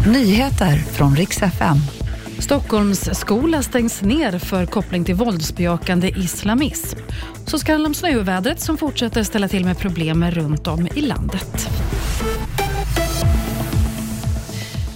Nyheter från riks FM. Stockholms skola stängs ner för koppling till våldsbejakande islamism. Så ska det handla om snövädret som fortsätter ställa till med problem runt om i landet.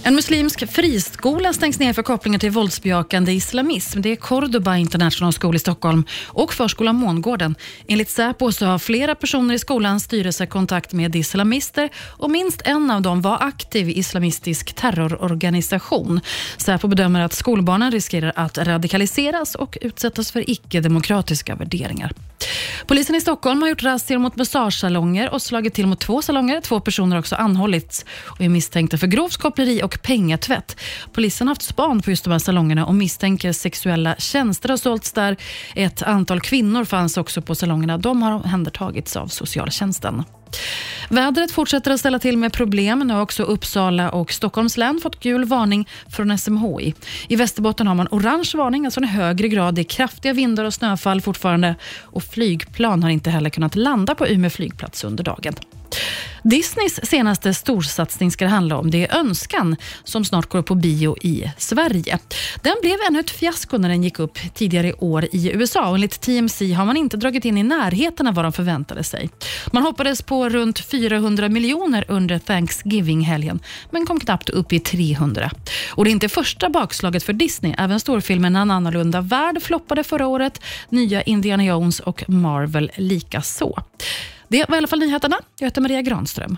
En muslimsk friskola stängs ner för kopplingar till våldsbejakande islamism. Det är Cordoba International School i Stockholm och förskolan Mångården. Enligt Säpo så har flera personer i skolans styrelse kontakt med islamister och minst en av dem var aktiv i islamistisk terrororganisation. Säpo bedömer att skolbarnen riskerar att radikaliseras och utsättas för icke-demokratiska värderingar. Polisen i Stockholm har gjort razzior mot massagesalonger och slagit till mot två salonger. Två personer har också anhållits och är misstänkta för grovt koppleri och pengatvätt. Polisen har haft span på just de här salongerna och misstänker sexuella tjänster har sålts där. Ett antal kvinnor fanns också på salongerna. De har omhändertagits av socialtjänsten. Vädret fortsätter att ställa till med problem. Nu har också Uppsala och Stockholms län fått gul varning från SMHI. I Västerbotten har man orange varning, alltså en högre grad. Det är kraftiga vindar och snöfall fortfarande och flygplan har inte heller kunnat landa på Umeå flygplats under dagen. Disneys senaste storsatsning ska det handla om. Det är Önskan som snart går upp på bio i Sverige. Den blev ännu ett fiasko när den gick upp tidigare i år i USA. Och enligt TMC har man inte dragit in i närheten av vad de förväntade sig. Man hoppades på runt 400 miljoner under Thanksgiving-helgen men kom knappt upp i 300. Och Det är inte första bakslaget för Disney. Även storfilmen En annorlunda värld floppade förra året. Nya Indiana Jones och Marvel likaså. Det var i alla fall nyheterna. Jag heter Maria Granström.